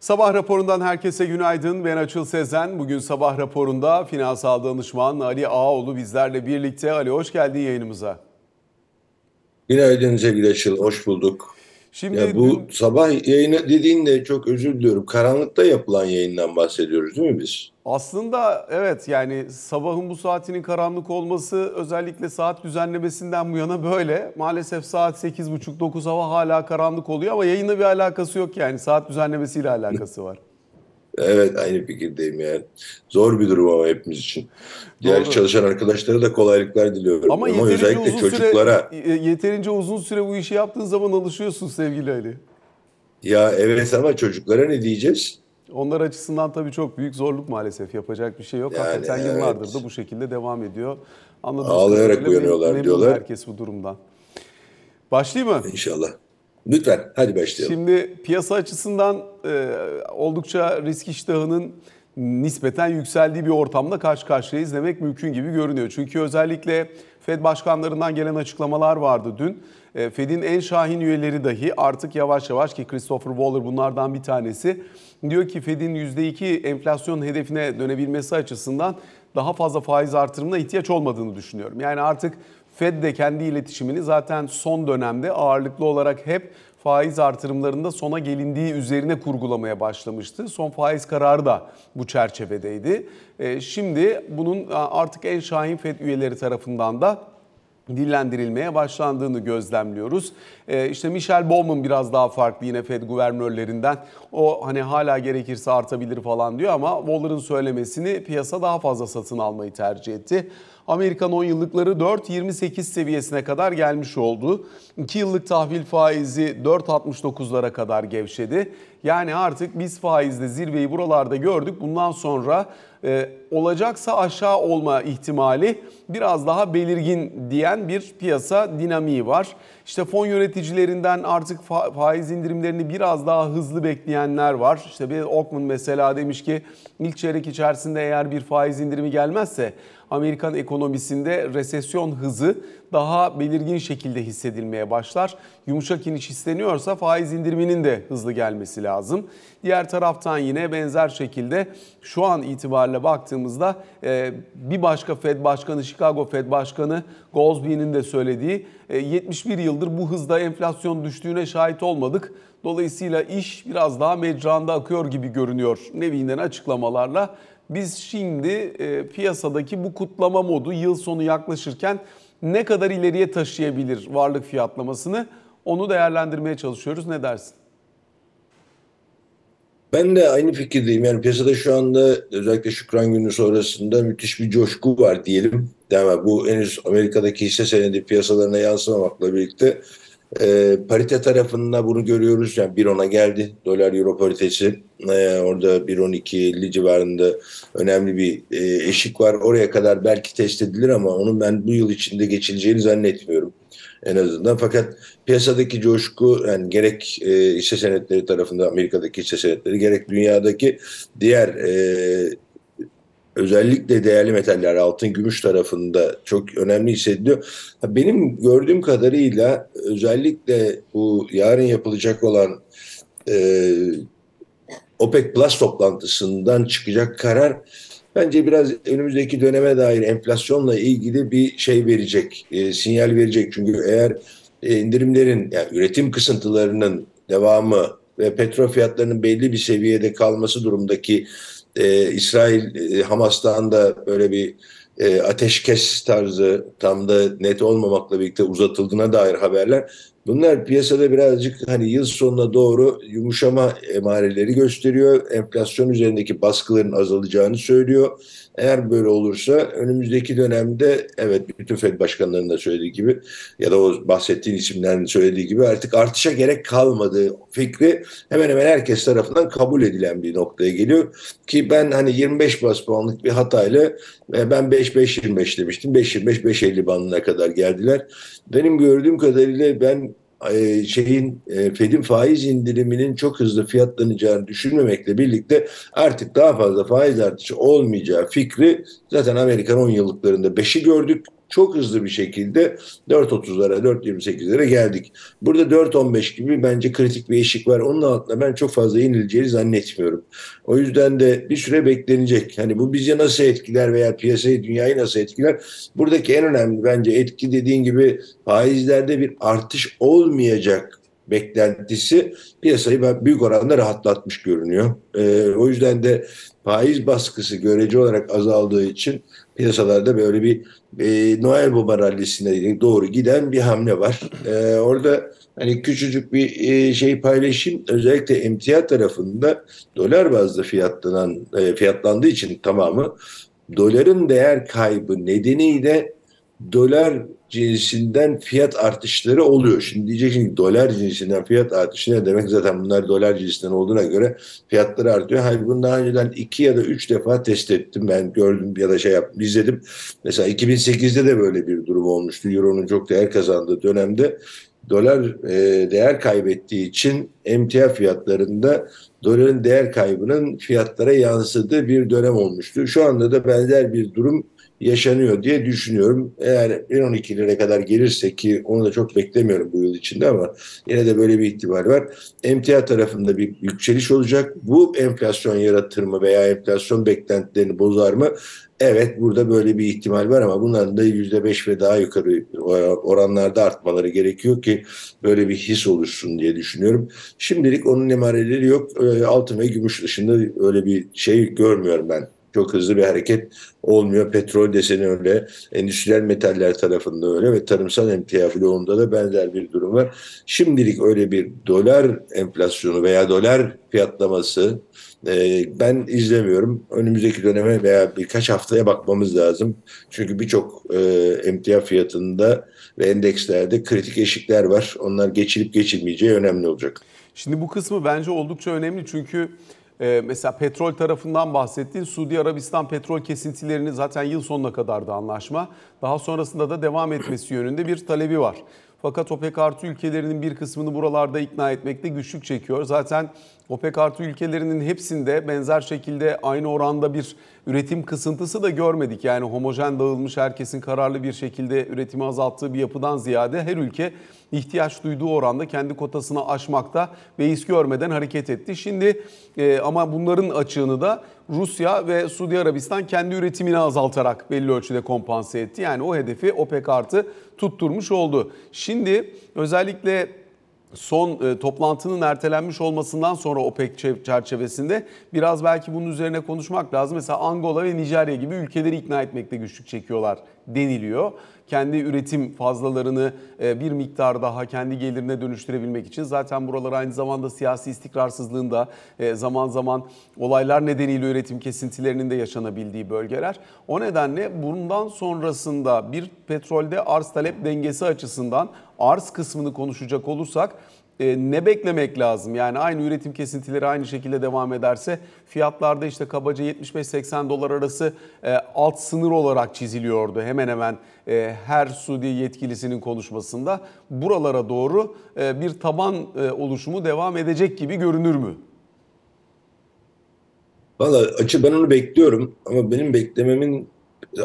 Sabah raporundan herkese günaydın. Ben Açıl Sezen. Bugün sabah raporunda finansal danışman Ali Ağoğlu bizlerle birlikte. Ali hoş geldin yayınımıza. Günaydın sevgili Açıl, hoş bulduk. Şimdi Ya bu dün- sabah yayını dediğinde çok özür diliyorum. Karanlıkta yapılan yayından bahsediyoruz değil mi biz? aslında evet yani sabahın bu saatinin karanlık olması özellikle saat düzenlemesinden bu yana böyle. Maalesef saat 8.30-9 hava hala karanlık oluyor ama yayınla bir alakası yok yani. Saat düzenlemesiyle alakası var. Evet, aynı fikirdeyim yani. Zor bir durum ama hepimiz için. Diğer Doğru. çalışan arkadaşlara da kolaylıklar diliyorum. Ama Ama, özellikle uzun çocuklara. süre e, yeterince uzun süre bu işi yaptığın zaman alışıyorsun sevgili Ali. Ya evet ama çocuklara ne diyeceğiz? Onlar açısından tabii çok büyük zorluk maalesef. Yapacak bir şey yok. Yani Hakikaten evet. yıllardır da bu şekilde devam ediyor. Anladığımız Ağlayarak uyanıyorlar memnun diyorlar. herkes bu durumdan. Başlayayım mı? İnşallah. Lütfen, hadi başlayalım. Şimdi piyasa açısından e, oldukça risk iştahının nispeten yükseldiği bir ortamda karşı karşıyayız demek mümkün gibi görünüyor. Çünkü özellikle Fed başkanlarından gelen açıklamalar vardı dün. E, Fed'in en şahin üyeleri dahi artık yavaş yavaş ki Christopher Waller bunlardan bir tanesi diyor ki Fed'in %2 enflasyon hedefine dönebilmesi açısından daha fazla faiz artırımına ihtiyaç olmadığını düşünüyorum. Yani artık Fed de kendi iletişimini zaten son dönemde ağırlıklı olarak hep faiz artırımlarında sona gelindiği üzerine kurgulamaya başlamıştı. Son faiz kararı da bu çerçevedeydi. Ee, Şimdi bunun artık en şahin Fed üyeleri tarafından da dillendirilmeye başlandığını gözlemliyoruz. Ee, işte Michel Bowman biraz daha farklı yine Fed guvernörlerinden. O hani hala gerekirse artabilir falan diyor ama Waller'ın söylemesini piyasa daha fazla satın almayı tercih etti. Amerikan 10 yıllıkları 4.28 seviyesine kadar gelmiş oldu. 2 yıllık tahvil faizi 4.69'lara kadar gevşedi. Yani artık biz faizde zirveyi buralarda gördük. Bundan sonra e, olacaksa aşağı olma ihtimali biraz daha belirgin diyen bir piyasa dinamiği var. İşte fon yöneticilerinden artık fa- faiz indirimlerini biraz daha hızlı bekleyenler var. İşte bir Ockman mesela demiş ki ilk çeyrek içerisinde eğer bir faiz indirimi gelmezse Amerikan ekonomisinde resesyon hızı daha belirgin şekilde hissedilmeye başlar. Yumuşak iniş isteniyorsa faiz indiriminin de hızlı gelmesi lazım. Diğer taraftan yine benzer şekilde şu an itibariyle baktığımızda e, bir başka Fed Başkanı, Chicago Fed Başkanı Goldsby'nin de söylediği e, 71 yıldır bu hızda enflasyon düştüğüne şahit olmadık. Dolayısıyla iş biraz daha mecranda akıyor gibi görünüyor nevinden açıklamalarla. Biz şimdi e, piyasadaki bu kutlama modu yıl sonu yaklaşırken ne kadar ileriye taşıyabilir varlık fiyatlamasını onu değerlendirmeye çalışıyoruz. Ne dersin? Ben de aynı fikirdeyim. Yani piyasada şu anda özellikle Şükran Günü sonrasında müthiş bir coşku var diyelim. Yani bu henüz Amerika'daki hisse senedi piyasalarına yansımamakla birlikte e, parite tarafında bunu görüyoruz. Yani 1.10'a geldi dolar euro paritesi. E, orada 1.12.50 civarında önemli bir e, eşik var. Oraya kadar belki test edilir ama onun ben bu yıl içinde geçileceğini zannetmiyorum en azından. Fakat piyasadaki coşku yani gerek e, hisse senetleri tarafında Amerika'daki hisse senetleri gerek dünyadaki diğer e, özellikle değerli metaller altın gümüş tarafında çok önemli hissediliyor. Benim gördüğüm kadarıyla özellikle bu yarın yapılacak olan e, OPEC Plus toplantısından çıkacak karar bence biraz önümüzdeki döneme dair enflasyonla ilgili bir şey verecek, e, sinyal verecek. Çünkü eğer e, indirimlerin, yani üretim kısıntılarının devamı ve petrol fiyatlarının belli bir seviyede kalması durumdaki e, İsrail e, Hamas'tan da böyle bir e, ateşkes tarzı tam da net olmamakla birlikte uzatıldığına dair haberler. Bunlar piyasada birazcık hani yıl sonuna doğru yumuşama emareleri gösteriyor. Enflasyon üzerindeki baskıların azalacağını söylüyor. Eğer böyle olursa önümüzdeki dönemde evet bütün Fed başkanlarının da söylediği gibi ya da o bahsettiğin isimlerin söylediği gibi artık artışa gerek kalmadığı fikri hemen hemen herkes tarafından kabul edilen bir noktaya geliyor. Ki ben hani 25 bas puanlık bir hatayla e, ben 5-5-25 demiştim. 5-25-5-50 bandına kadar geldiler. Benim gördüğüm kadarıyla ben e, şeyin e, Fed'in faiz indiriminin çok hızlı fiyatlanacağını düşünmemekle birlikte artık daha fazla faiz artışı olmayacağı fikri zaten Amerikan 10 yıllıklarında 5'i gördük. Çok hızlı bir şekilde 4.30'lara 4.28'lere geldik. Burada 4.15 gibi bence kritik bir eşik var. Onun altında ben çok fazla inileceğini zannetmiyorum. O yüzden de bir süre beklenecek. Hani bu bizi nasıl etkiler veya piyasayı, dünyayı nasıl etkiler? Buradaki en önemli bence etki dediğin gibi faizlerde bir artış olmayacak beklentisi piyasayı büyük oranda rahatlatmış görünüyor. Ee, o yüzden de faiz baskısı görece olarak azaldığı için piyasalarda böyle bir e, Noel Baba rallisine doğru giden bir hamle var. E, orada hani küçücük bir e, şey paylaşayım. Özellikle emtia tarafında dolar bazlı fiyatlanan e, fiyatlandığı için tamamı doların değer kaybı nedeniyle dolar cinsinden fiyat artışları oluyor. Şimdi diyeceksin ki dolar cinsinden fiyat artışı ne demek? Zaten bunlar dolar cinsinden olduğuna göre fiyatları artıyor. Hayır bunu daha önceden iki ya da üç defa test ettim. Ben gördüm ya da şey yaptım, izledim. Mesela 2008'de de böyle bir durum olmuştu. Euro'nun çok değer kazandığı dönemde dolar e, değer kaybettiği için emtia fiyatlarında doların değer kaybının fiyatlara yansıdığı bir dönem olmuştu. Şu anda da benzer bir durum yaşanıyor diye düşünüyorum. Eğer 1.12 lira kadar gelirse ki onu da çok beklemiyorum bu yıl içinde ama yine de böyle bir ihtimal var. Emtia tarafında bir yükseliş olacak. Bu enflasyon yaratır mı veya enflasyon beklentilerini bozar mı? Evet burada böyle bir ihtimal var ama bunların da %5 ve daha yukarı oranlarda artmaları gerekiyor ki böyle bir his oluşsun diye düşünüyorum. Şimdilik onun emareleri yok. Altın ve gümüş dışında öyle bir şey görmüyorum ben çok hızlı bir hareket olmuyor. Petrol deseni öyle, endüstriyel metaller tarafında öyle ve tarımsal emtia bloğunda da benzer bir durum var. Şimdilik öyle bir dolar enflasyonu veya dolar fiyatlaması e, ben izlemiyorum. Önümüzdeki döneme veya birkaç haftaya bakmamız lazım. Çünkü birçok e, emtia fiyatında ve endekslerde kritik eşikler var. Onlar geçilip geçilmeyeceği önemli olacak. Şimdi bu kısmı bence oldukça önemli çünkü ee, mesela petrol tarafından bahsettiğin Suudi Arabistan petrol kesintilerini zaten yıl sonuna kadar da anlaşma. Daha sonrasında da devam etmesi yönünde bir talebi var. Fakat OPEC artı ülkelerinin bir kısmını buralarda ikna etmekte güçlük çekiyor. Zaten OPEC artı ülkelerinin hepsinde benzer şekilde aynı oranda bir üretim kısıntısı da görmedik. Yani homojen dağılmış herkesin kararlı bir şekilde üretimi azalttığı bir yapıdan ziyade her ülke ihtiyaç duyduğu oranda kendi kotasını aşmakta ve iz görmeden hareket etti. Şimdi e, ama bunların açığını da Rusya ve Suudi Arabistan kendi üretimini azaltarak belli ölçüde kompanse etti. Yani o hedefi OPEC artı tutturmuş oldu. Şimdi özellikle son e, toplantının ertelenmiş olmasından sonra OPEC çerçevesinde biraz belki bunun üzerine konuşmak lazım. Mesela Angola ve Nijerya gibi ülkeleri ikna etmekte güçlük çekiyorlar deniliyor kendi üretim fazlalarını e, bir miktar daha kendi gelirine dönüştürebilmek için zaten buralar aynı zamanda siyasi istikrarsızlığında e, zaman zaman olaylar nedeniyle üretim kesintilerinin de yaşanabildiği bölgeler. O nedenle bundan sonrasında bir petrolde arz talep dengesi açısından arz kısmını konuşacak olursak e, ne beklemek lazım? Yani aynı üretim kesintileri aynı şekilde devam ederse fiyatlarda işte kabaca 75-80 dolar arası e, alt sınır olarak çiziliyordu hemen hemen e, her Suudi yetkilisinin konuşmasında. Buralara doğru e, bir taban e, oluşumu devam edecek gibi görünür mü? Valla açı ben onu bekliyorum ama benim beklememin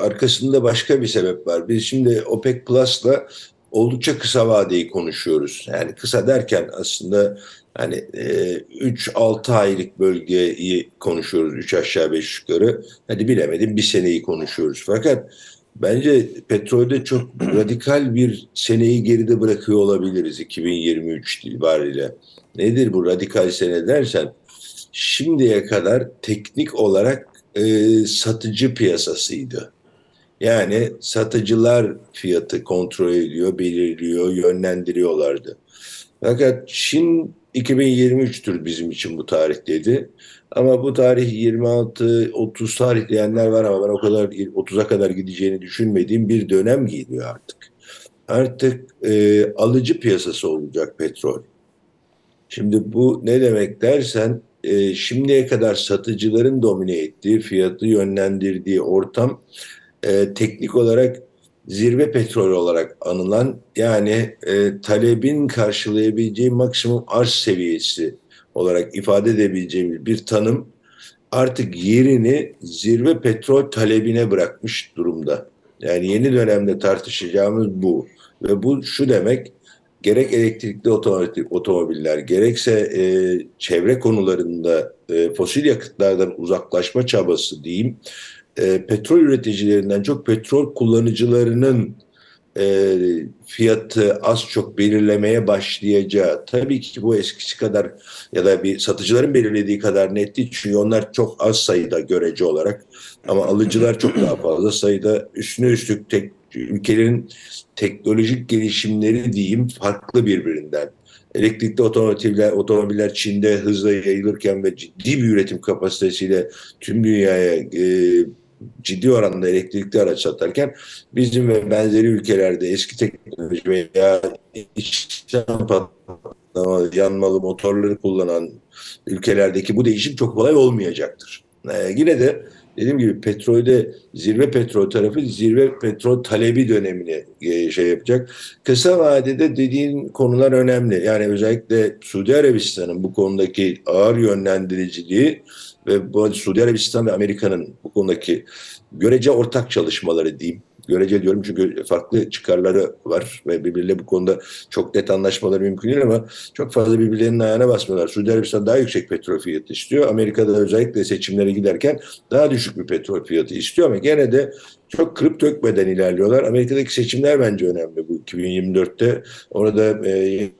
arkasında başka bir sebep var. Biz şimdi OPEC Plus'la oldukça kısa vadeyi konuşuyoruz. Yani kısa derken aslında hani 3-6 e, aylık bölgeyi konuşuyoruz. 3 aşağı 5 yukarı. Hadi bilemedim bir seneyi konuşuyoruz. Fakat bence petrolde çok radikal bir seneyi geride bırakıyor olabiliriz 2023 itibariyle. Nedir bu radikal sene dersen şimdiye kadar teknik olarak e, satıcı piyasasıydı. Yani satıcılar fiyatı kontrol ediyor, belirliyor, yönlendiriyorlardı. Fakat Çin 2023'tür bizim için bu tarih dedi. Ama bu tarih 26-30 tarih diyenler var ama ben o kadar 30'a kadar gideceğini düşünmediğim bir dönem geliyor artık. Artık e, alıcı piyasası olacak petrol. Şimdi bu ne demek dersen e, şimdiye kadar satıcıların domine ettiği, fiyatı yönlendirdiği ortam e, teknik olarak zirve petrol olarak anılan yani e, talebin karşılayabileceği maksimum arz seviyesi olarak ifade edebileceğimiz bir tanım artık yerini zirve petrol talebine bırakmış durumda. Yani yeni dönemde tartışacağımız bu. Ve bu şu demek gerek elektrikli otomobil, otomobiller gerekse e, çevre konularında e, fosil yakıtlardan uzaklaşma çabası diyeyim. E, petrol üreticilerinden çok petrol kullanıcılarının e, fiyatı az çok belirlemeye başlayacağı. Tabii ki bu eskisi kadar ya da bir satıcıların belirlediği kadar net değil. Çünkü onlar çok az sayıda görece olarak ama alıcılar çok daha fazla sayıda üstüne üstlük tek, ülkelerin teknolojik gelişimleri diyeyim farklı birbirinden. Elektrikli otomobiller, otomobiller Çin'de hızla yayılırken ve ciddi bir üretim kapasitesiyle tüm dünyaya e, ciddi oranda elektrikli araç satarken bizim ve benzeri ülkelerde eski teknoloji veya içten patlama, yanmalı motorları kullanan ülkelerdeki bu değişim çok kolay olmayacaktır. Ee, yine de dediğim gibi petrolde zirve petrol tarafı zirve petrol talebi dönemini e, şey yapacak. Kısa vadede dediğin konular önemli. Yani özellikle Suudi Arabistan'ın bu konudaki ağır yönlendiriciliği ve bu Suudi Arabistan ve Amerika'nın bu konudaki görece ortak çalışmaları diyeyim. Görece diyorum çünkü farklı çıkarları var ve birbirleriyle bu konuda çok net anlaşmaları mümkün değil ama çok fazla birbirlerinin ayağına basmıyorlar. Suudi Arabistan daha yüksek petrol fiyatı istiyor. Amerika'da özellikle seçimlere giderken daha düşük bir petrol fiyatı istiyor ama gene de çok kırıp dökmeden ilerliyorlar. Amerika'daki seçimler bence önemli bu 2024'te. Orada e,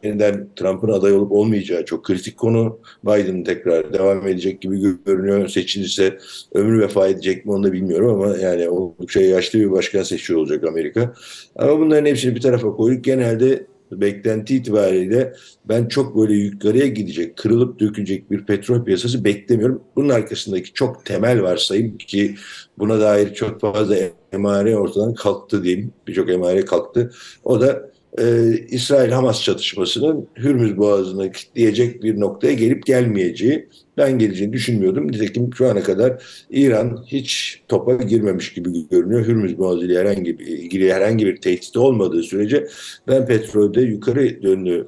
yeniden Trump'ın aday olup olmayacağı çok kritik konu. Biden tekrar devam edecek gibi görünüyor. Seçilirse ömrü vefa edecek mi onu da bilmiyorum ama yani oldukça yaşlı bir başkan seçiyor olacak Amerika. Ama bunların hepsini bir tarafa koyup genelde beklenti itibariyle ben çok böyle yukarıya gidecek, kırılıp dökülecek bir petrol piyasası beklemiyorum. Bunun arkasındaki çok temel varsayım ki buna dair çok fazla emare ortadan kalktı diyeyim. Birçok emare kalktı. O da e, İsrail-Hamas çatışmasının Hürmüz Boğazı'nı kitleyecek bir noktaya gelip gelmeyeceği ben geleceğini düşünmüyordum. Nitekim şu ana kadar İran hiç topa girmemiş gibi görünüyor. Hürmüz Boğazı ile herhangi bir, ilgili herhangi bir tehdit olmadığı sürece ben petrolde yukarı yönlü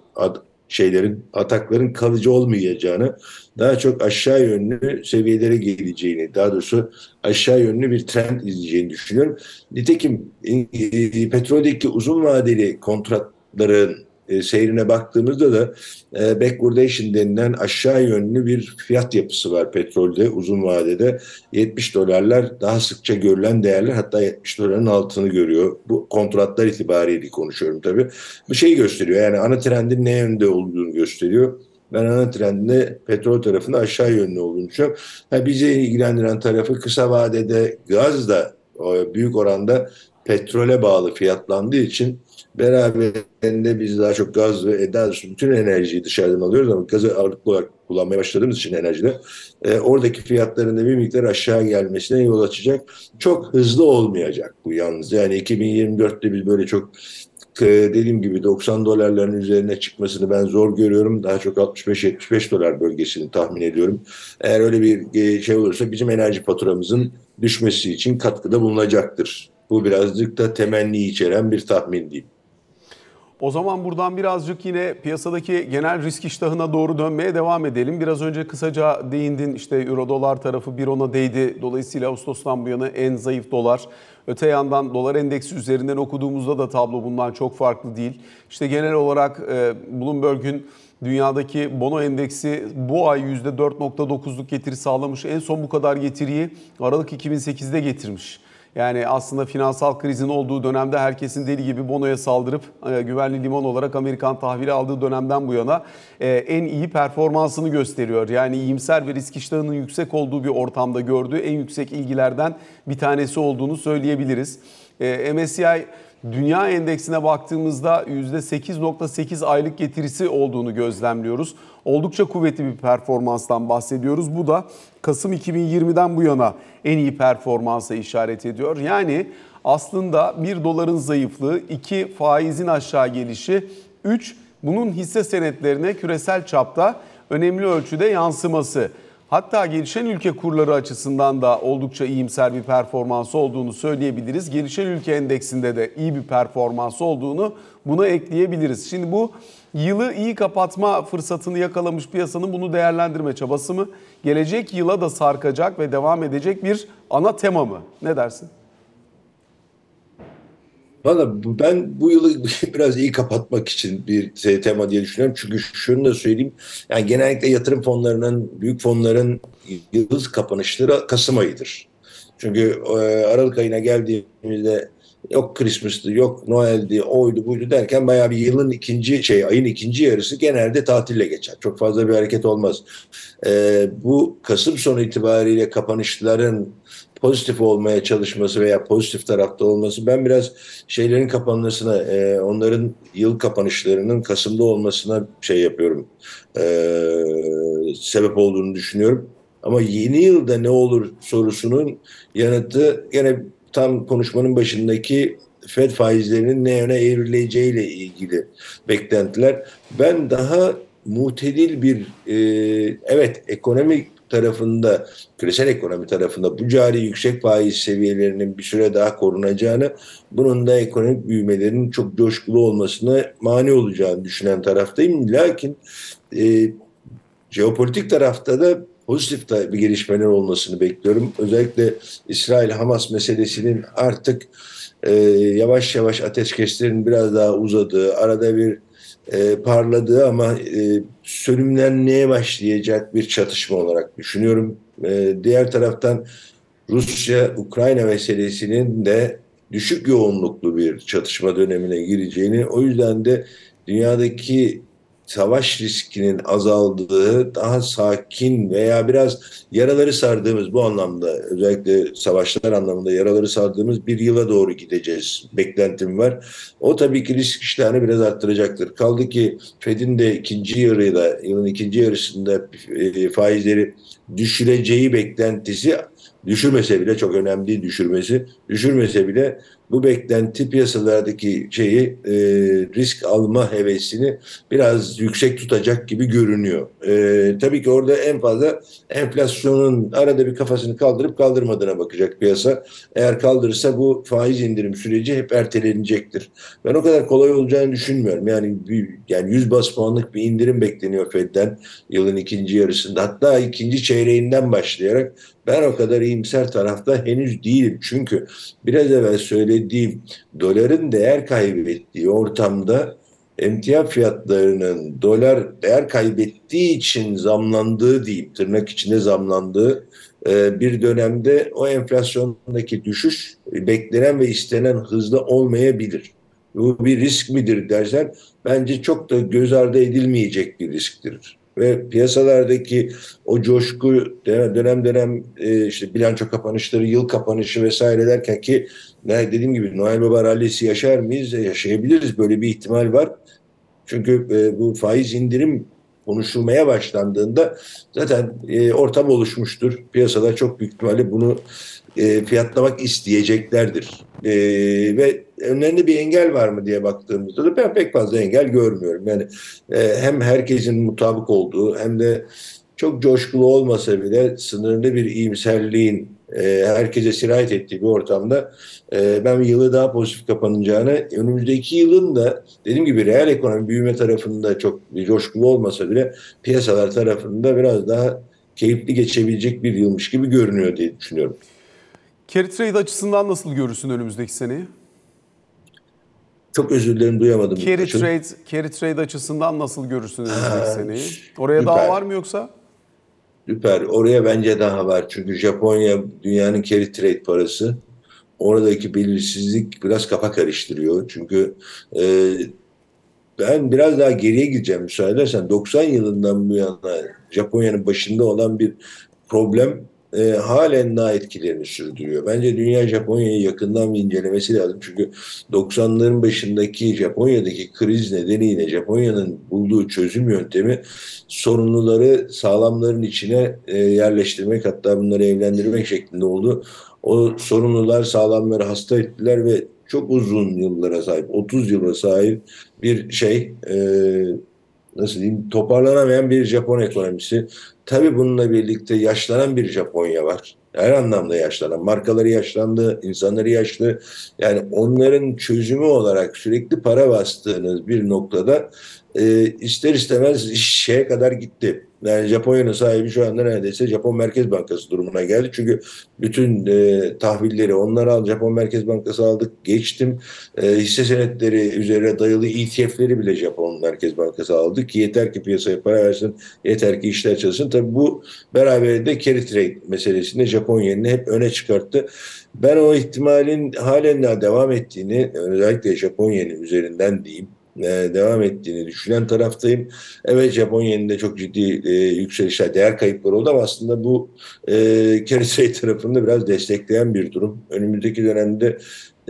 şeylerin, atakların kalıcı olmayacağını, daha çok aşağı yönlü seviyelere geleceğini, daha doğrusu aşağı yönlü bir trend izleyeceğini düşünüyorum. Nitekim e, petroldeki uzun vadeli kontratların e, seyrine baktığımızda da e, backwardation denilen aşağı yönlü bir fiyat yapısı var petrolde uzun vadede. 70 dolarlar daha sıkça görülen değerler hatta 70 doların altını görüyor. Bu kontratlar itibariyle konuşuyorum tabii. Bu şeyi gösteriyor yani ana trendin ne yönde olduğunu gösteriyor. Ben ana trendinde petrol tarafında aşağı yönlü olduğunu düşünüyorum. Ha, bizi ilgilendiren tarafı kısa vadede gaz da büyük oranda petrole bağlı fiyatlandığı için beraberinde biz daha çok gaz ve daha bütün enerjiyi dışarıdan alıyoruz ama gazı ağırlıklı olarak kullanmaya başladığımız için enerjide e, oradaki fiyatların da bir miktar aşağı gelmesine yol açacak. Çok hızlı olmayacak bu yalnız. Yani 2024'te biz böyle çok dediğim gibi 90 dolarların üzerine çıkmasını ben zor görüyorum. Daha çok 65-75 dolar bölgesini tahmin ediyorum. Eğer öyle bir şey olursa bizim enerji faturamızın düşmesi için katkıda bulunacaktır. Bu birazcık da temenni içeren bir tahmin diyeyim. O zaman buradan birazcık yine piyasadaki genel risk iştahına doğru dönmeye devam edelim. Biraz önce kısaca değindin işte euro dolar tarafı 1.10'a değdi. Dolayısıyla Ağustos'tan bu yana en zayıf dolar. Öte yandan dolar endeksi üzerinden okuduğumuzda da tablo bundan çok farklı değil. İşte genel olarak e, Bloomberg'ün dünyadaki bono endeksi bu ay %4.9'luk getiri sağlamış. En son bu kadar getiriyi Aralık 2008'de getirmiş. Yani aslında finansal krizin olduğu dönemde herkesin deli gibi bonoya saldırıp e, güvenli liman olarak Amerikan tahvili aldığı dönemden bu yana e, en iyi performansını gösteriyor. Yani iyimser ve risk iştahının yüksek olduğu bir ortamda gördüğü en yüksek ilgilerden bir tanesi olduğunu söyleyebiliriz. E, MSCI Dünya endeksine baktığımızda %8.8 aylık getirisi olduğunu gözlemliyoruz. Oldukça kuvvetli bir performanstan bahsediyoruz. Bu da Kasım 2020'den bu yana en iyi performansa işaret ediyor. Yani aslında 1 doların zayıflığı, 2 faizin aşağı gelişi, 3 bunun hisse senetlerine küresel çapta önemli ölçüde yansıması. Hatta gelişen ülke kurları açısından da oldukça iyimser bir performansı olduğunu söyleyebiliriz. Gelişen ülke endeksinde de iyi bir performansı olduğunu buna ekleyebiliriz. Şimdi bu yılı iyi kapatma fırsatını yakalamış piyasanın bunu değerlendirme çabası mı? Gelecek yıla da sarkacak ve devam edecek bir ana tema mı? Ne dersin? Valla ben bu yılı biraz iyi kapatmak için bir te- tema diye düşünüyorum. Çünkü şunu da söyleyeyim. Yani genellikle yatırım fonlarının, büyük fonların yıldız kapanışları Kasım ayıdır. Çünkü e, Aralık ayına geldiğimizde yok Christmas'tı, yok Noel'di, oydu buydu derken bayağı bir yılın ikinci şey ayın ikinci yarısı genelde tatille geçer. Çok fazla bir hareket olmaz. E, bu Kasım sonu itibariyle kapanışların pozitif olmaya çalışması veya pozitif tarafta olması ben biraz şeylerin kapanmasına, e, onların yıl kapanışlarının Kasım'da olmasına şey yapıyorum, e, sebep olduğunu düşünüyorum. Ama yeni yılda ne olur sorusunun yanıtı gene tam konuşmanın başındaki Fed faizlerinin ne yöne evrileceğiyle ilgili beklentiler. Ben daha mutedil bir, e, evet ekonomik tarafında, küresel ekonomi tarafında bu cari yüksek faiz seviyelerinin bir süre daha korunacağını, bunun da ekonomik büyümelerinin çok coşkulu olmasına mani olacağını düşünen taraftayım. Lakin e, jeopolitik tarafta da pozitif da bir gelişmeler olmasını bekliyorum. Özellikle İsrail-Hamas meselesinin artık e, yavaş yavaş ateşkeslerin biraz daha uzadığı, arada bir e, parladığı ama e, sönümlenmeye başlayacak bir çatışma olarak düşünüyorum. E, diğer taraftan Rusya-Ukrayna meselesinin de düşük yoğunluklu bir çatışma dönemine gireceğini, o yüzden de dünyadaki savaş riskinin azaldığı, daha sakin veya biraz yaraları sardığımız bu anlamda özellikle savaşlar anlamında yaraları sardığımız bir yıla doğru gideceğiz beklentim var. O tabii ki risk iştahını biraz arttıracaktır. Kaldı ki Fed'in de ikinci yarıyla yılın ikinci yarısında e, faizleri düşüreceği beklentisi düşürmese bile çok önemli değil düşürmesi. Düşürmese bile bu beklenti piyasalardaki şeyi e, risk alma hevesini biraz yüksek tutacak gibi görünüyor. E, tabii ki orada en fazla enflasyonun arada bir kafasını kaldırıp kaldırmadığına bakacak piyasa. Eğer kaldırırsa bu faiz indirim süreci hep ertelenecektir. Ben o kadar kolay olacağını düşünmüyorum. Yani bir, yani 100 bas puanlık bir indirim bekleniyor Fed'den yılın ikinci yarısında. Hatta ikinci çeyreğinden başlayarak ben o kadar iyimser tarafta henüz değilim. Çünkü biraz evvel söylediğim doların değer kaybettiği ortamda emtia fiyatlarının dolar değer kaybettiği için zamlandığı diyeyim tırnak içinde zamlandığı e, bir dönemde o enflasyondaki düşüş beklenen ve istenen hızla olmayabilir. Bu bir risk midir dersen bence çok da göz ardı edilmeyecek bir risktir ve piyasalardaki o coşku dönem dönem e, işte bilanço kapanışları, yıl kapanışı vesaire derken ki ne dediğim gibi Noel Baba rallisi yaşar mıyız? E, yaşayabiliriz. Böyle bir ihtimal var. Çünkü e, bu faiz indirim konuşulmaya başlandığında zaten e, ortam oluşmuştur. Piyasalar çok büyük ihtimalle bunu e, fiyatlamak isteyeceklerdir. E, ve önlerinde bir engel var mı diye baktığımızda da ben pek fazla engel görmüyorum. Yani e, hem herkesin mutabık olduğu hem de çok coşkulu olmasa bile sınırlı bir iyimserliğin e, herkese sirayet ettiği bir ortamda e, ben yılı daha pozitif kapanacağını, önümüzdeki yılın da dediğim gibi reel ekonomi büyüme tarafında çok coşkulu olmasa bile piyasalar tarafında biraz daha keyifli geçebilecek bir yılmış gibi görünüyor diye düşünüyorum. Carry trade açısından nasıl görürsün önümüzdeki seneyi? Çok özür dilerim duyamadım. Carry trade, carry trade açısından nasıl görürsün önümüzdeki seneyi? Oraya süper. daha var mı yoksa? Süper. Oraya bence daha var. Çünkü Japonya dünyanın carry trade parası. Oradaki belirsizlik biraz kafa karıştırıyor. Çünkü e, ben biraz daha geriye gideceğim müsaade edersen. 90 yılından bu yana Japonya'nın başında olan bir problem e, halen daha etkilerini sürdürüyor. Bence dünya Japonya'yı yakından bir incelemesi lazım. Çünkü 90'ların başındaki Japonya'daki kriz nedeniyle Japonya'nın bulduğu çözüm yöntemi sorumluları sağlamların içine e, yerleştirmek hatta bunları evlendirmek şeklinde oldu. O sorumlular sağlamları hasta ettiler ve çok uzun yıllara sahip, 30 yıla sahip bir şey, e, nasıl diyeyim, toparlanamayan bir Japon ekonomisi Tabii bununla birlikte yaşlanan bir Japonya var. Her anlamda yaşlanan. Markaları yaşlandı, insanları yaşlı. Yani onların çözümü olarak sürekli para bastığınız bir noktada e, ister istemez şeye kadar gitti. Yani Japonya'nın sahibi şu anda neredeyse Japon Merkez Bankası durumuna geldi. Çünkü bütün e, tahvilleri onlar aldı. Japon Merkez Bankası aldık. Geçtim. E, hisse senetleri üzerine dayalı ETF'leri bile Japon Merkez Bankası aldı ki yeter ki piyasaya para versin, yeter ki işler çalışsın. Tabii bu beraberinde carry trade meselesinde Japon yenini hep öne çıkarttı. Ben o ihtimalin halen daha devam ettiğini, özellikle Japon yeni üzerinden diyeyim, e, devam ettiğini düşünen taraftayım. Evet Japon yeninde çok ciddi e, yükselişler, değer kayıpları oldu ama aslında bu e, trade tarafında biraz destekleyen bir durum. Önümüzdeki dönemde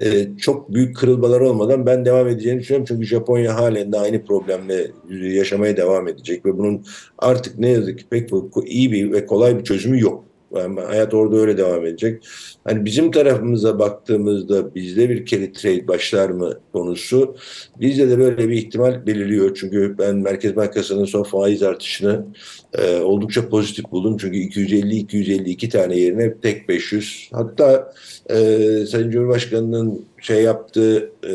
e, çok büyük kırılmalar olmadan ben devam edeceğini düşünüyorum. Çünkü Japonya halen de aynı problemle yaşamaya devam edecek ve bunun artık ne yazık ki pek iyi bir ve kolay bir çözümü yok. Yani hayat orada öyle devam edecek. Hani bizim tarafımıza baktığımızda bizde bir carry trade başlar mı konusu bizde de böyle bir ihtimal belirliyor. Çünkü ben Merkez Bankası'nın son faiz artışını e, oldukça pozitif buldum. Çünkü 250-252 tane yerine tek 500. Hatta e, Sayın Cumhurbaşkanı'nın şey yaptığı e,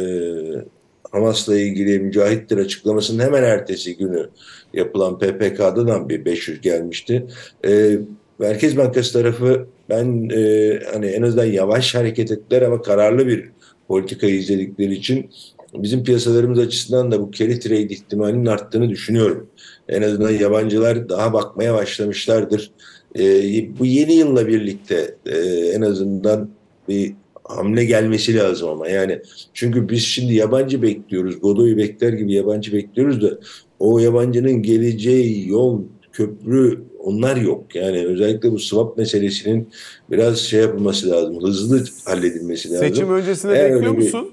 Hamas'la ilgili mücahittir açıklamasının hemen ertesi günü yapılan PPK'dan bir 500 gelmişti. E, Merkez Bankası tarafı ben e, hani en azından yavaş hareket ettiler ama kararlı bir politika izledikleri için bizim piyasalarımız açısından da bu carry trade ihtimalinin arttığını düşünüyorum. En azından yabancılar daha bakmaya başlamışlardır. E, bu yeni yılla birlikte e, en azından bir hamle gelmesi lazım ama yani çünkü biz şimdi yabancı bekliyoruz. Godoy'u bekler gibi yabancı bekliyoruz da o yabancının geleceği yol köprü onlar yok. Yani özellikle bu swap meselesinin biraz şey yapılması lazım. Hızlı halledilmesi lazım. Seçim öncesinde Eğer bekliyor bir- musun?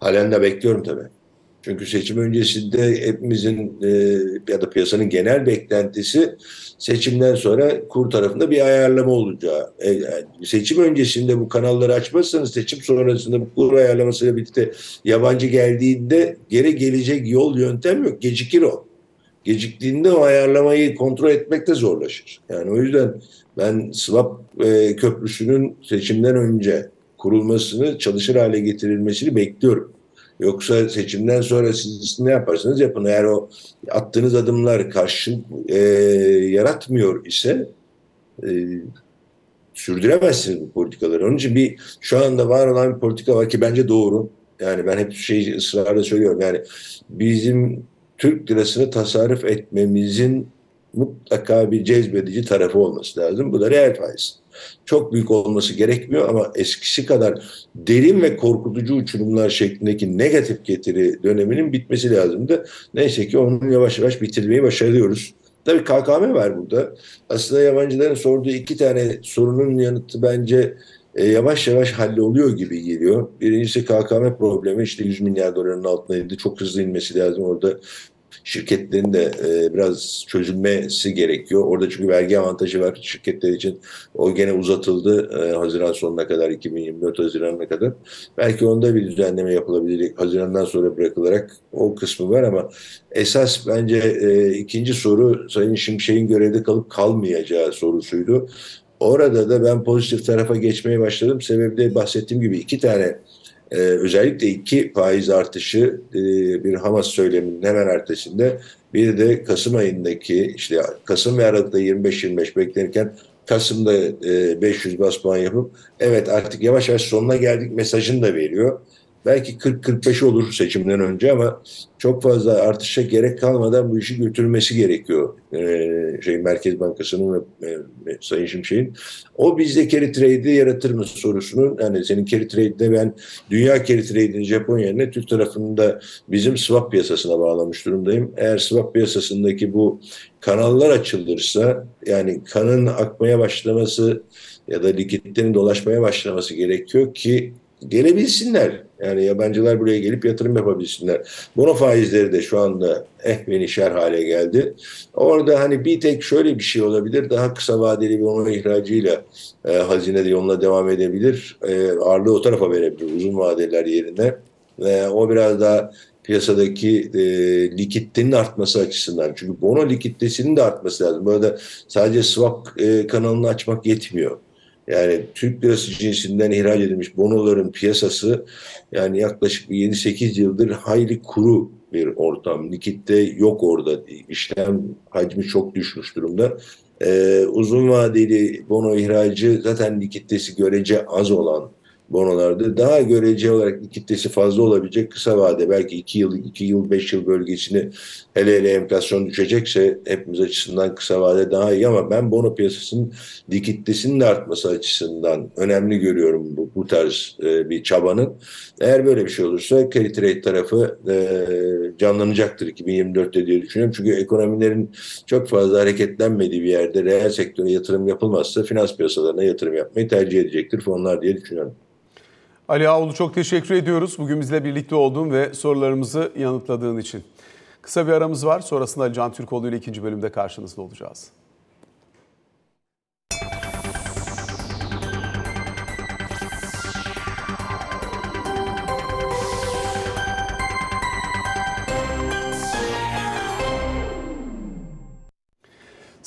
Halen de bekliyorum tabii. Çünkü seçim öncesinde hepimizin e, ya da piyasanın genel beklentisi seçimden sonra kur tarafında bir ayarlama olacağı. E, yani seçim öncesinde bu kanalları açmazsanız seçim sonrasında bu kur ayarlamasıyla birlikte yabancı geldiğinde geri gelecek yol yöntem yok. Gecikir o. Geciktiğinde o ayarlamayı kontrol etmek de zorlaşır. Yani o yüzden ben swap e, köprüsünün seçimden önce kurulmasını, çalışır hale getirilmesini bekliyorum. Yoksa seçimden sonra siz ne yaparsanız yapın. Eğer o attığınız adımlar karşı e, yaratmıyor ise e, sürdüremezsiniz bu politikaları. Onun için bir şu anda var olan bir politika var ki bence doğru. Yani ben hep şey ısrarla söylüyorum. Yani bizim Türk lirasını tasarruf etmemizin mutlaka bir cezbedici tarafı olması lazım. Bu da reel faiz. Çok büyük olması gerekmiyor ama eskisi kadar derin ve korkutucu uçurumlar şeklindeki negatif getiri döneminin bitmesi lazımdı. Neyse ki onu yavaş yavaş bitirmeyi başarıyoruz. Tabii KKM var burada. Aslında yabancıların sorduğu iki tane sorunun yanıtı bence e, yavaş yavaş halloluyor gibi geliyor. Birincisi KKM problemi işte 100 milyar doların altına indi. Çok hızlı inmesi lazım. Orada şirketlerin de e, biraz çözülmesi gerekiyor. Orada çünkü vergi avantajı var şirketler için. O gene uzatıldı e, Haziran sonuna kadar, 2024 Haziran'a kadar. Belki onda bir düzenleme yapılabilir. Haziran'dan sonra bırakılarak o kısmı var ama esas bence e, ikinci soru Sayın Şimşek'in görevde kalıp kalmayacağı sorusuydu. Orada da ben pozitif tarafa geçmeye başladım. Sebebi de bahsettiğim gibi iki tane ee, özellikle iki faiz artışı e, bir Hamas söyleminin hemen ertesinde bir de Kasım ayındaki işte Kasım ve Aralık'ta 25-25 beklenirken Kasım'da e, 500 bas puan yapıp evet artık yavaş yavaş sonuna geldik mesajını da veriyor. Belki 40-45 olur seçimden önce ama çok fazla artışa gerek kalmadan bu işi götürmesi gerekiyor ee, şey Merkez Bankası'nın ve e, Sayın Şimşek'in. O bizde carry trade'i yaratır mı sorusunun yani senin carry trade'de ben dünya carry trade'ini Japon yerine Türk tarafında bizim swap piyasasına bağlamış durumdayım. Eğer swap piyasasındaki bu kanallar açılırsa yani kanın akmaya başlaması ya da likitlerin dolaşmaya başlaması gerekiyor ki gelebilsinler. Yani yabancılar buraya gelip yatırım yapabilsinler. Bono faizleri de şu anda eh ve nişer hale geldi. Orada hani bir tek şöyle bir şey olabilir. Daha kısa vadeli bir bono ihracıyla e, hazine de yoluna devam edebilir. E, ağırlığı o tarafa verebilir uzun vadeler yerine. E, o biraz daha piyasadaki e, likiditenin artması açısından. Çünkü bono likiditesinin de artması lazım. Burada sadece swap e, kanalını açmak yetmiyor. Yani Türk lirası cinsinden ihraç edilmiş bonoların piyasası yani yaklaşık 7-8 yıldır hayli kuru bir ortam. Likitte yok orada. İşlem hacmi çok düşmüş durumda. Ee, uzun vadeli bono ihracı zaten likiditesi görece az olan bonolarda daha görece olarak likiditesi fazla olabilecek kısa vade belki 2 yıl 2 yıl 5 yıl bölgesini hele hele enflasyon düşecekse hepimiz açısından kısa vade daha iyi ama ben bono piyasasının likiditesinin de artması açısından önemli görüyorum bu, bu tarz e, bir çabanın. Eğer böyle bir şey olursa carry trade tarafı e, canlanacaktır 2024'te diye düşünüyorum. Çünkü ekonomilerin çok fazla hareketlenmediği bir yerde reel sektöre yatırım yapılmazsa finans piyasalarına yatırım yapmayı tercih edecektir fonlar diye düşünüyorum. Ali Ağoğlu çok teşekkür ediyoruz. Bugün bizle birlikte olduğun ve sorularımızı yanıtladığın için. Kısa bir aramız var. Sonrasında Ali Can Türkoğlu ile ikinci bölümde karşınızda olacağız.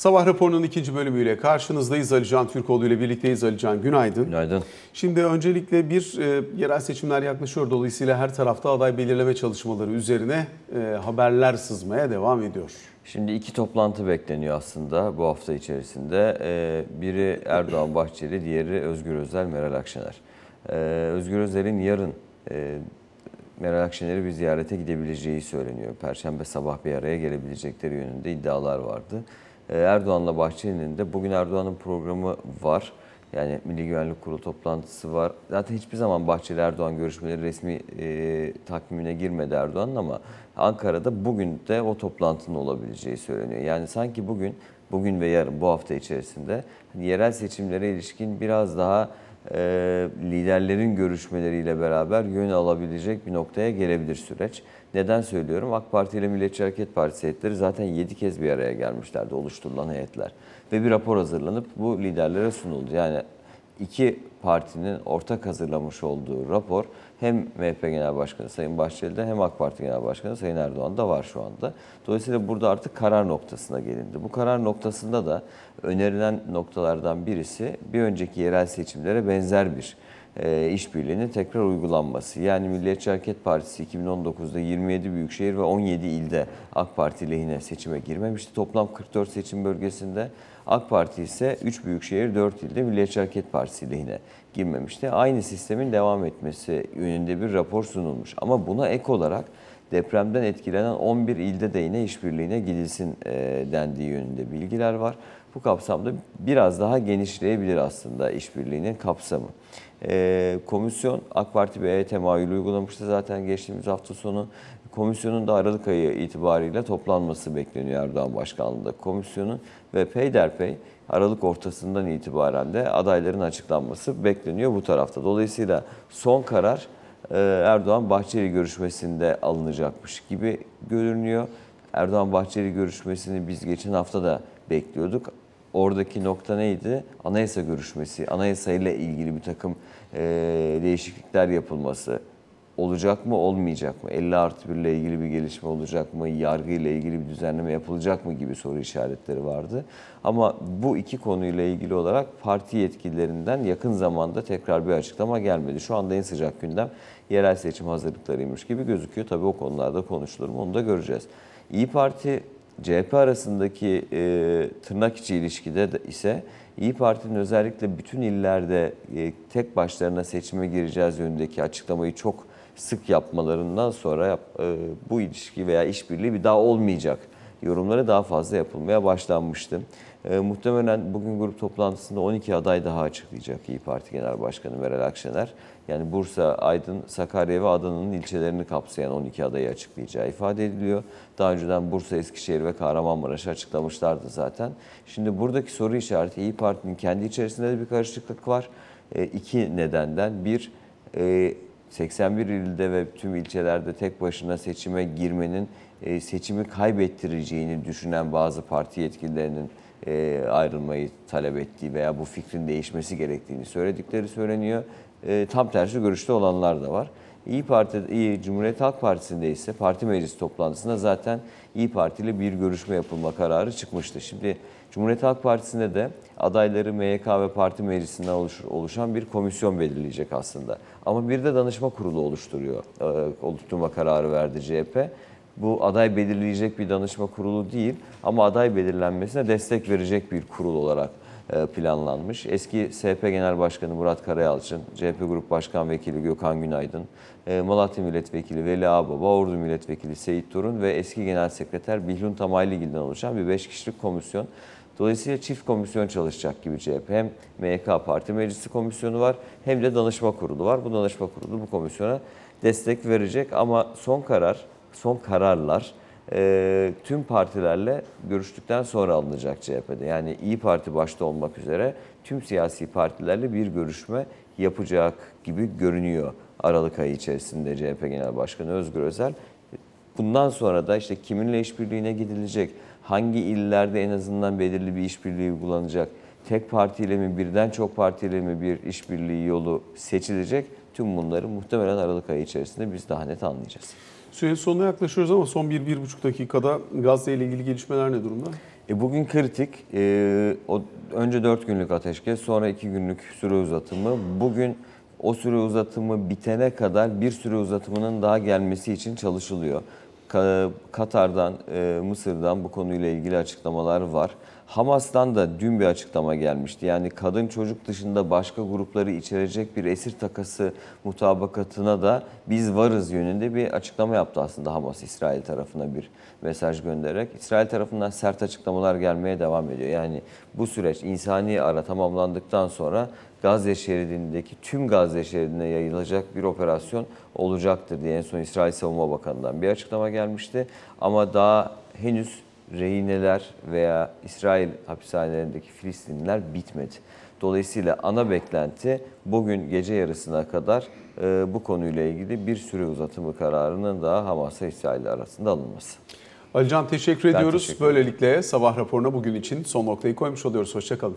Sabah raporunun ikinci bölümüyle karşınızdayız. Ali Can Türkoğlu ile birlikteyiz. Ali Can günaydın. Günaydın. Şimdi öncelikle bir e, yerel seçimler yaklaşıyor. Dolayısıyla her tarafta aday belirleme çalışmaları üzerine e, haberler sızmaya devam ediyor. Şimdi iki toplantı bekleniyor aslında bu hafta içerisinde. Ee, biri Erdoğan Bahçeli, diğeri Özgür Özel, Meral Akşener. Ee, Özgür Özel'in yarın e, Meral Akşener'i bir ziyarete gidebileceği söyleniyor. Perşembe sabah bir araya gelebilecekleri yönünde iddialar vardı. Ee, Erdoğan'la Bahçeli'nin de bugün Erdoğan'ın programı var. Yani Milli Güvenlik Kurulu toplantısı var. Zaten hiçbir zaman Bahçeli Erdoğan görüşmeleri resmi e, takvimine girmedi Erdoğan'ın ama Ankara'da bugün de o toplantının olabileceği söyleniyor. Yani sanki bugün, bugün ve yarın bu hafta içerisinde hani yerel seçimlere ilişkin biraz daha e, liderlerin görüşmeleriyle beraber yön alabilecek bir noktaya gelebilir süreç. Neden söylüyorum? AK Parti ile Milliyetçi Hareket Partisi heyetleri zaten 7 kez bir araya gelmişlerdi oluşturulan heyetler. Ve bir rapor hazırlanıp bu liderlere sunuldu. Yani iki partinin ortak hazırlamış olduğu rapor hem MHP Genel Başkanı Sayın Bahçeli'de hem AK Parti Genel Başkanı Sayın Erdoğan'da var şu anda. Dolayısıyla burada artık karar noktasına gelindi. Bu karar noktasında da önerilen noktalardan birisi bir önceki yerel seçimlere benzer bir e, işbirliğinin tekrar uygulanması. Yani Milliyetçi Hareket Partisi 2019'da 27 büyükşehir ve 17 ilde AK Parti lehine seçime girmemişti. Toplam 44 seçim bölgesinde AK Parti ise 3 büyükşehir 4 ilde Milliyetçi Hareket Partisi lehine girmemişti. Aynı sistemin devam etmesi yönünde bir rapor sunulmuş. Ama buna ek olarak depremden etkilenen 11 ilde de yine işbirliğine gidilsin e, dendiği yönünde bilgiler var. Bu kapsamda biraz daha genişleyebilir aslında işbirliğinin kapsamı. E, komisyon AK Parti B'ye temayül uygulamıştı zaten geçtiğimiz hafta sonu. Komisyonun da Aralık ayı itibariyle toplanması bekleniyor Erdoğan Başkanlığı'nda komisyonun ve peyderpey Aralık ortasından itibaren de adayların açıklanması bekleniyor bu tarafta. Dolayısıyla son karar e, Erdoğan Bahçeli görüşmesinde alınacakmış gibi görünüyor. Erdoğan Bahçeli görüşmesini biz geçen hafta da bekliyorduk. Oradaki nokta neydi? Anayasa görüşmesi, anayasa ile ilgili bir takım e, değişiklikler yapılması olacak mı, olmayacak mı? 50 artı 1 ile ilgili bir gelişme olacak mı? Yargı ile ilgili bir düzenleme yapılacak mı gibi soru işaretleri vardı. Ama bu iki konuyla ilgili olarak parti yetkililerinden yakın zamanda tekrar bir açıklama gelmedi. Şu anda en sıcak gündem yerel seçim hazırlıklarıymış gibi gözüküyor. Tabii o konularda konuşulur mu onu da göreceğiz. İyi Parti CHP arasındaki e, tırnak içi ilişkide de ise İyi Parti'nin özellikle bütün illerde e, tek başlarına seçime gireceğiz yönündeki açıklamayı çok sık yapmalarından sonra yap, e, bu ilişki veya işbirliği bir daha olmayacak yorumları daha fazla yapılmaya başlanmıştı. E, muhtemelen bugün grup toplantısında 12 aday daha açıklayacak İyi Parti Genel Başkanı Meral Akşener. Yani Bursa, Aydın, Sakarya ve Adana'nın ilçelerini kapsayan 12 adayı açıklayacağı ifade ediliyor. Daha önceden Bursa, Eskişehir ve Kahramanmaraş'ı açıklamışlardı zaten. Şimdi buradaki soru işareti İyi Parti'nin kendi içerisinde de bir karışıklık var. E, iki nedenden. Bir, e, 81 ilde ve tüm ilçelerde tek başına seçime girmenin e, seçimi kaybettireceğini düşünen bazı parti yetkililerinin e, ayrılmayı talep ettiği veya bu fikrin değişmesi gerektiğini söyledikleri söyleniyor. E, tam tersi görüşte olanlar da var. İyi Parti, İyi Cumhuriyet Halk Partisi'nde ise parti meclis toplantısında zaten İyi Parti ile bir görüşme yapılma kararı çıkmıştı. Şimdi Cumhuriyet Halk Partisi'nde de adayları MYK ve parti meclisinden oluşur, oluşan bir komisyon belirleyecek aslında. Ama bir de danışma kurulu oluşturuyor, e, oluşturma kararı verdi CHP. Bu aday belirleyecek bir danışma kurulu değil ama aday belirlenmesine destek verecek bir kurul olarak planlanmış. Eski SP Genel Başkanı Murat Karayalçın, CHP Grup Başkan Vekili Gökhan Günaydın, e, Malatya Milletvekili Veli Ağbaba, Ordu Milletvekili Seyit Torun ve eski Genel Sekreter Bihlun Tamayligil'den oluşan bir 5 kişilik komisyon. Dolayısıyla çift komisyon çalışacak gibi CHP. Hem MYK Parti Meclisi Komisyonu var hem de danışma kurulu var. Bu danışma kurulu bu komisyona destek verecek ama son karar, son kararlar e, tüm partilerle görüştükten sonra alınacak CHP'de. Yani İyi Parti başta olmak üzere tüm siyasi partilerle bir görüşme yapacak gibi görünüyor Aralık ayı içerisinde CHP Genel Başkanı Özgür Özel. Bundan sonra da işte kiminle işbirliğine gidilecek, hangi illerde en azından belirli bir işbirliği uygulanacak, tek partiyle mi birden çok partiyle mi bir işbirliği yolu seçilecek tüm bunları muhtemelen Aralık ayı içerisinde biz daha net anlayacağız. Sürenin sonuna yaklaşıyoruz ama son 1-1,5 dakikada Gazze ile ilgili gelişmeler ne durumda? E bugün kritik. E, o önce 4 günlük ateşkes, sonra 2 günlük süre uzatımı. Bugün o süre uzatımı bitene kadar bir süre uzatımının daha gelmesi için çalışılıyor. Ka- Katar'dan, e, Mısır'dan bu konuyla ilgili açıklamalar var. Hamas'tan da dün bir açıklama gelmişti. Yani kadın çocuk dışında başka grupları içerecek bir esir takası mutabakatına da biz varız yönünde bir açıklama yaptı aslında Hamas İsrail tarafına bir mesaj göndererek. İsrail tarafından sert açıklamalar gelmeye devam ediyor. Yani bu süreç insani ara tamamlandıktan sonra Gazze şeridindeki tüm Gazze şeridine yayılacak bir operasyon olacaktır diye en son İsrail Savunma Bakanı'ndan bir açıklama gelmişti. Ama daha henüz rehineler veya İsrail hapishanelerindeki Filistinliler bitmedi. Dolayısıyla ana beklenti bugün gece yarısına kadar e, bu konuyla ilgili bir süre uzatımı kararının daha Hamas'la İsrail arasında alınması. Alican teşekkür Ben ediyoruz. teşekkür. Böylelikle sabah raporuna bugün için son noktayı koymuş oluyoruz. Hoşçakalın.